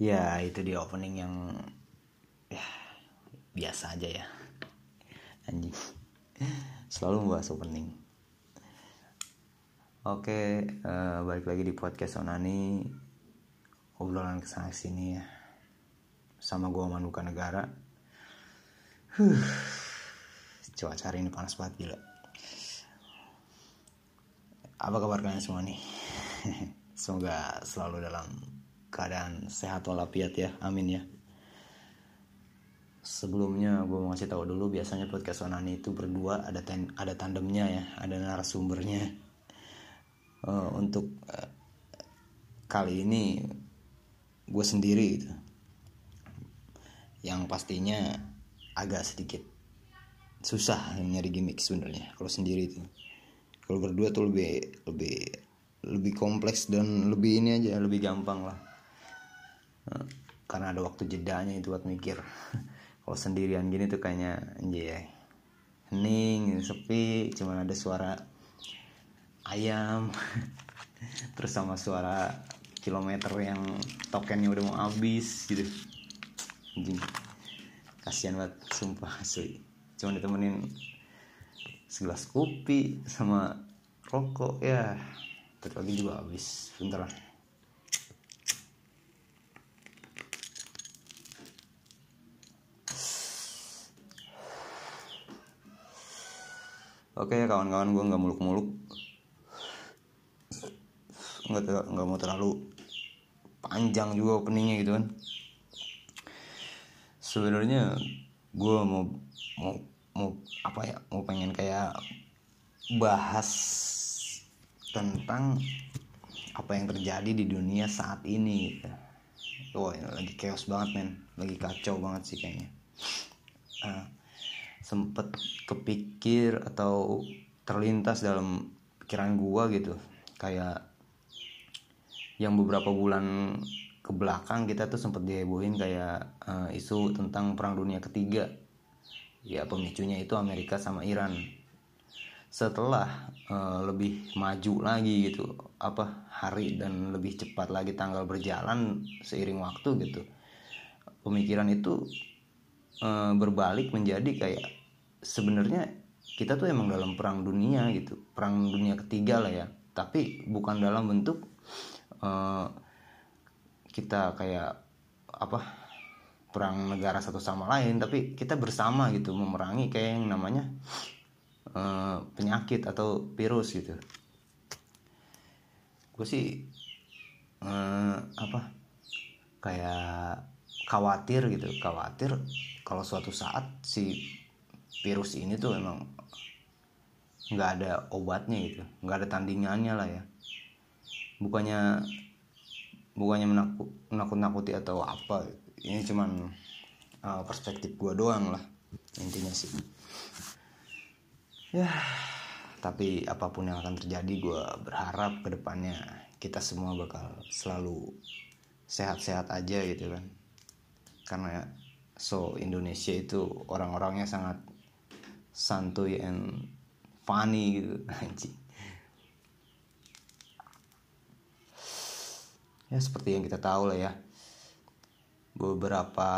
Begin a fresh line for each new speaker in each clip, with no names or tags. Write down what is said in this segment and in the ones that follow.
Ya itu di opening yang ya biasa aja ya. Anjing. Selalu membahas opening. Oke eh, balik lagi di podcast Onani. Obrolan ke sana sini ya. Sama gua Manuka Negara huh. cuaca hari ini panas banget gila. Apa kabar kalian semua nih? Semoga selalu dalam keadaan sehat walafiat ya. Amin ya. Sebelumnya gue mau ngasih tahu dulu biasanya podcast Onani itu berdua ada ten, ada tandemnya ya ada narasumbernya. Eh, untuk eh, kali ini gue sendiri gitu. Yang pastinya agak sedikit susah nyari gimmick sebenarnya kalau sendiri itu. Kalau berdua tuh lebih lebih lebih kompleks dan lebih ini aja lebih gampang lah karena ada waktu jedanya itu buat mikir. Kalau sendirian gini tuh kayaknya anjay hening sepi cuman ada suara ayam terus sama suara kilometer yang tokennya udah mau habis gitu. Anjing kasihan banget sumpah asli. Cuman ditemenin segelas kopi sama rokok ya terus lagi juga habis bentar Oke kawan-kawan gue nggak muluk-muluk nggak ter- nggak mau terlalu panjang juga openingnya gitu kan sebenarnya gue mau mau mau apa ya mau pengen kayak bahas tentang apa yang terjadi di dunia saat ini gitu. Wah, lagi chaos banget men, lagi kacau banget sih kayaknya. Ah, sempet kepikir atau terlintas dalam pikiran gua gitu, kayak yang beberapa bulan ke belakang kita tuh sempet dihebohin kayak eh, isu tentang perang dunia ketiga. Ya pemicunya itu Amerika sama Iran. Setelah eh, lebih maju lagi gitu apa hari dan lebih cepat lagi tanggal berjalan seiring waktu gitu pemikiran itu eh, berbalik menjadi kayak sebenarnya kita tuh emang dalam perang dunia gitu. Perang dunia ketiga lah ya. Tapi bukan dalam bentuk eh, kita kayak apa perang negara satu sama lain. Tapi kita bersama gitu memerangi kayak yang namanya eh, penyakit atau virus gitu. Gue sih eh, apa kayak khawatir gitu. Khawatir kalau suatu saat si virus ini tuh emang nggak ada obatnya gitu nggak ada tandingannya lah ya. Bukannya bukannya menakut menakut nakuti atau apa ini cuman uh, perspektif gua doang lah intinya sih. Ya tapi apa pun yang akan terjadi gua berharap ke depannya kita semua bakal selalu sehat-sehat aja gitu kan. Karena so Indonesia itu orang-orangnya sangat santuy and funny gitu. Anjing. Ya seperti yang kita tahu lah ya. Beberapa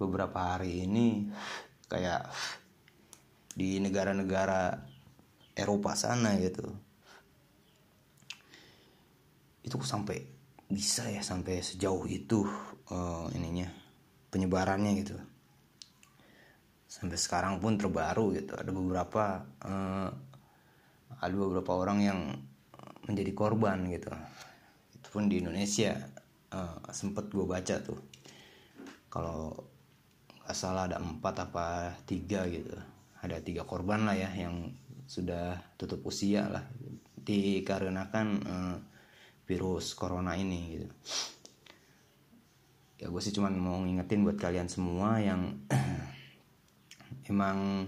beberapa hari ini kayak di negara-negara Eropa sana gitu. Itu kok sampai bisa ya sampai sejauh itu eh, ininya penyebarannya gitu sampai sekarang pun terbaru gitu. Ada beberapa eh, ada beberapa orang yang menjadi korban gitu. Itu pun di Indonesia eh, sempet gue baca tuh. Kalau nggak salah ada empat apa tiga gitu. Ada tiga korban lah ya yang sudah tutup usia lah. Dikarenakan eh, virus corona ini gitu. Ya gue sih cuman mau ngingetin buat kalian semua yang emang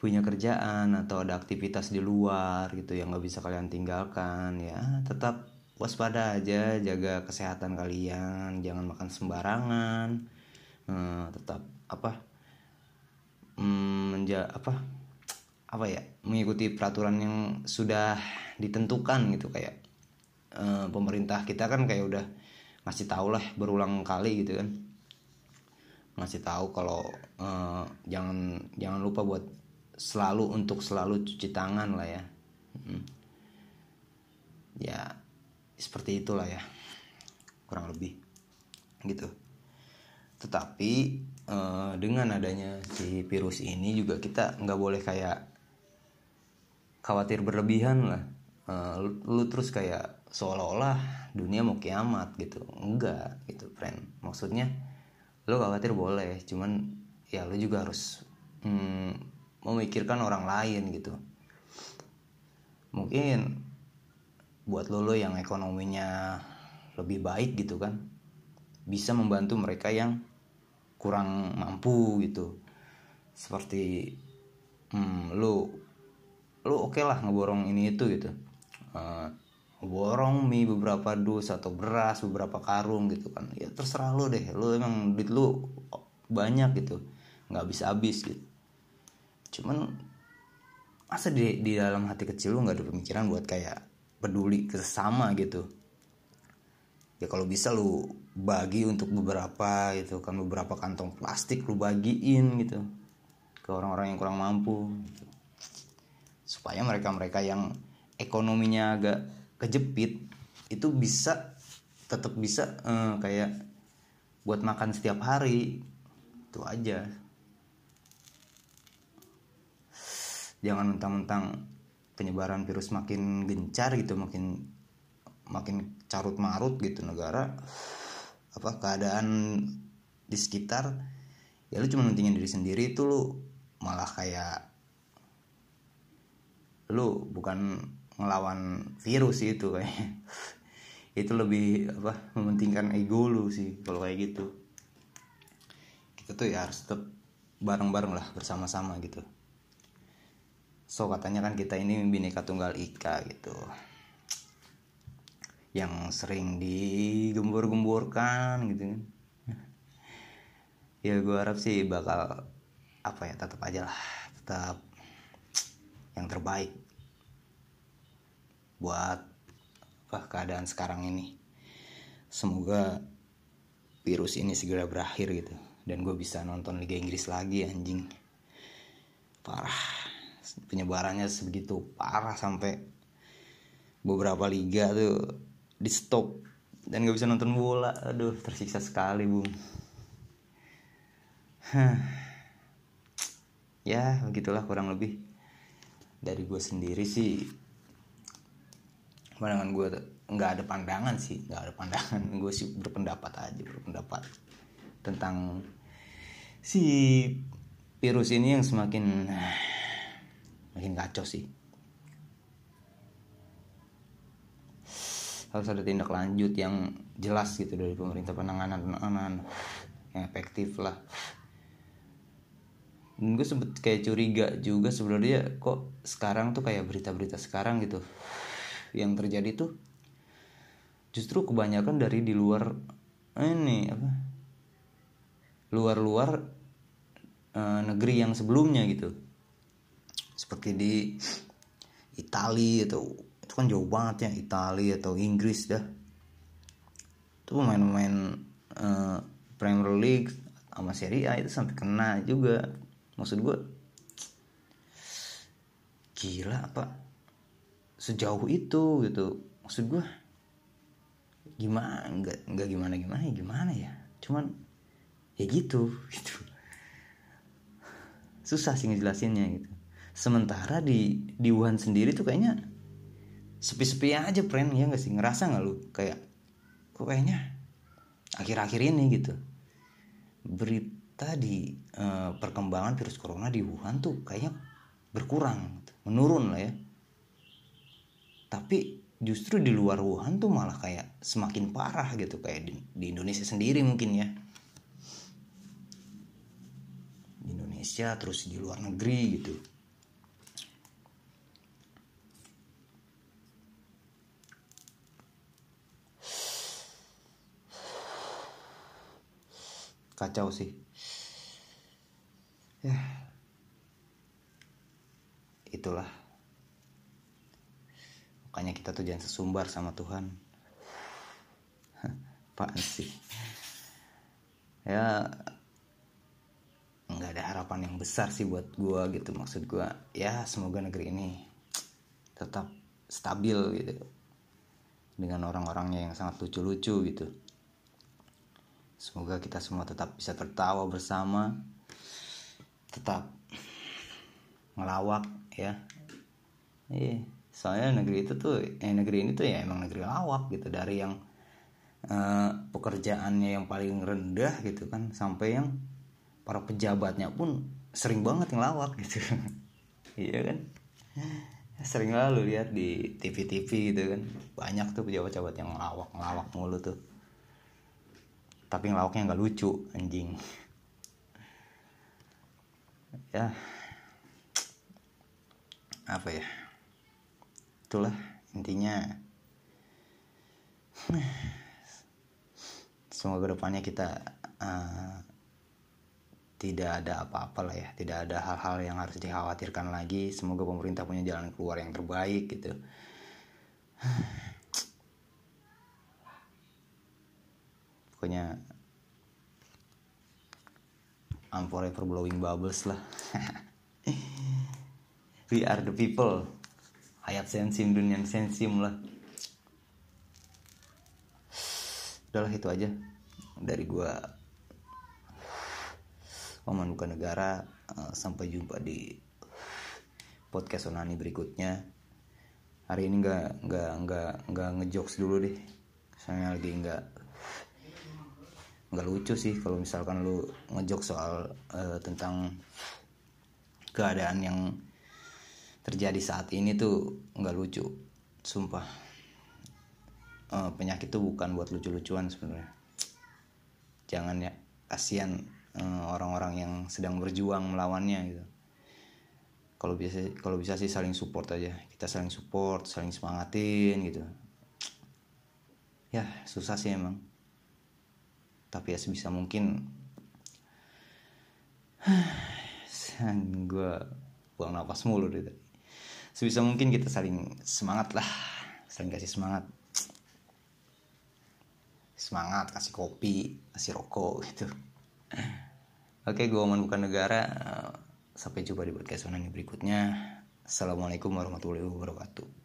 punya kerjaan atau ada aktivitas di luar gitu yang nggak bisa kalian tinggalkan ya tetap waspada aja jaga kesehatan kalian jangan makan sembarangan eh, tetap apa mm, menja apa apa ya mengikuti peraturan yang sudah ditentukan gitu kayak eh, pemerintah kita kan kayak udah ngasih tahu lah berulang kali gitu kan ngasih tahu kalau eh, jangan jangan lupa buat selalu untuk selalu cuci tangan lah ya. Mm. ya seperti itulah ya kurang lebih gitu. Tetapi eh, dengan adanya si virus ini juga kita nggak boleh kayak khawatir berlebihan lah. Eh, lu, lu terus kayak seolah-olah dunia mau kiamat gitu. Enggak gitu friend. Maksudnya lu khawatir boleh cuman ya lu juga harus hmm, memikirkan orang lain gitu. Mungkin buat lo lo yang ekonominya lebih baik gitu kan bisa membantu mereka yang kurang mampu gitu. Seperti hmm, lo lo oke lah ngeborong ini itu gitu. Eh, ngeborong mie beberapa dus atau beras beberapa karung gitu kan. Ya terserah lo deh. Lo emang duit lo banyak gitu. Nggak bisa habis gitu. Cuman masa di di dalam hati kecil lu nggak ada pemikiran buat kayak peduli ke sesama gitu? Ya kalau bisa lu bagi untuk beberapa gitu kan. Beberapa kantong plastik lu bagiin gitu ke orang-orang yang kurang mampu gitu. supaya mereka-mereka yang ekonominya agak kejepit itu bisa tetap bisa eh, kayak buat makan setiap hari. Itu aja. Jangan mentang-mentang penyebaran virus makin gencar gitu makin makin carut marut gitu negara apa keadaan di sekitar ya lu cuma mentingin diri sendiri itu lu malah kayak lu bukan ngelawan virus itu kayak itu lebih apa mementingkan ego lu sih kalau kayak gitu. Kita tuh ya harus tetap bareng-bareng lah bersama-sama gitu. So katanya kan kita ini bineka tunggal ika gitu. Yang sering digembur-gemburkan gitu kan. Ya gue harap sih bakal apa ya tetap aja lah tetap yang terbaik buat apa keadaan sekarang ini. Semoga virus ini segera berakhir gitu dan gue bisa nonton Liga Inggris lagi anjing. Parah. Penyebarannya sebegitu parah sampai beberapa liga tuh di stop dan gak bisa nonton bola. Aduh tersiksa sekali bung. Ya begitulah kurang lebih dari gue sendiri sih pandangan gue nggak ada pandangan sih nggak ada pandangan. Gue sih berpendapat aja berpendapat tentang si virus ini yang semakin makin kacau sih. Harus ada tindak lanjut yang jelas gitu dari pemerintah penanganan penanganan yang efektif lah. Dan gue sempet kayak curiga juga sebenarnya kok sekarang tuh kayak berita-berita sekarang gitu yang terjadi tuh justru kebanyakan dari di luar ini apa luar-luar eh, negeri yang sebelumnya gitu. Seperti di Italia atau itu kan jauh banget ya Italia atau Inggris dah. Itu pemain-pemain eh, Premier League sama Serie A itu sampai kena juga. Maksud gue gila apa sejauh itu gitu. Maksud gue gimana? Nggak nggak gimana gimana ya gimana ya? Cuman ya gitu gitu. Susah sih ngejelasinnya gitu. Sementara di di Wuhan sendiri tuh kayaknya sepi-sepi aja friend ya nggak sih? Ngerasa nggak lu? Kayak kok kayaknya akhir-akhir ini gitu. Berita di eh, perkembangan virus corona di Wuhan tuh kayaknya berkurang gitu. menurun lah ya tapi justru di hmm. luar Wuhan tuh malah kayak semakin parah gitu kayak di, di Indonesia sendiri mungkin ya. Di Indonesia terus di luar negeri gitu. Kacau sih. Kita tuh jangan sesumbar sama Tuhan. Apaan sih? Ya nggak ada harapan yang besar sih buat gua gitu. Maksud gua ya semoga negeri ini tetap stabil gitu. Dengan orang-orangnya yang sangat lucu-lucu gitu. Semoga kita semua tetap bisa tertawa bersama. Tetap ngelawak ya. Iya soalnya negeri itu tuh eh, negeri ini tuh ya emang negeri lawak gitu. Dari yang eh, pekerjaannya yang paling rendah gitu kan sampai yang para pejabatnya pun sering banget ngelawak gitu. Iya kan? Sering lalu lihat di TV-TV gitu kan. Banyak tuh pejabat-pejabat yang ngelawak ngelawak mulu tuh. Tapi ngelawaknya nggak lucu anjing. Ya. Apa ya itulah intinya. Semoga depannya kita uh, tidak ada apa-apa lah ya. Tidak ada hal-hal yang harus dikhawatirkan lagi. Semoga pemerintah punya jalan keluar yang terbaik gitu. Pokoknya I'm forever blowing bubbles lah. We are the people hayat sensim dunia sensim lah. Udahlah itu aja dari gua. Oman bukan negara uh, sampai jumpa di podcast Onani berikutnya. Hari ini nggak nggak nggak nggak ngejokes dulu deh. Soalnya lagi nggak nggak lucu sih kalau misalkan lu ngejok soal uh, tentang keadaan yang terjadi saat ini tuh nggak lucu. Sumpah. Uh, penyakit tuh bukan buat lucu-lucuan sebenarnya. Jangan ya kasihan uh, orang-orang yang sedang berjuang melawannya gitu. Kalau bisa kalau bisa sih saling support aja. Kita saling support saling semangatin gitu. Ya susah sih emang. Tapi ya sebisa mungkin. Gue buang nafas mulu tadi sebisa mungkin kita saling semangat lah. Saling kasih semangat. Semangat kasih kopi kasih rokok gitu. Oke gue Oman bukan negara sampai jumpa di podcast berikutnya. Assalamualaikum warahmatullahi wabarakatuh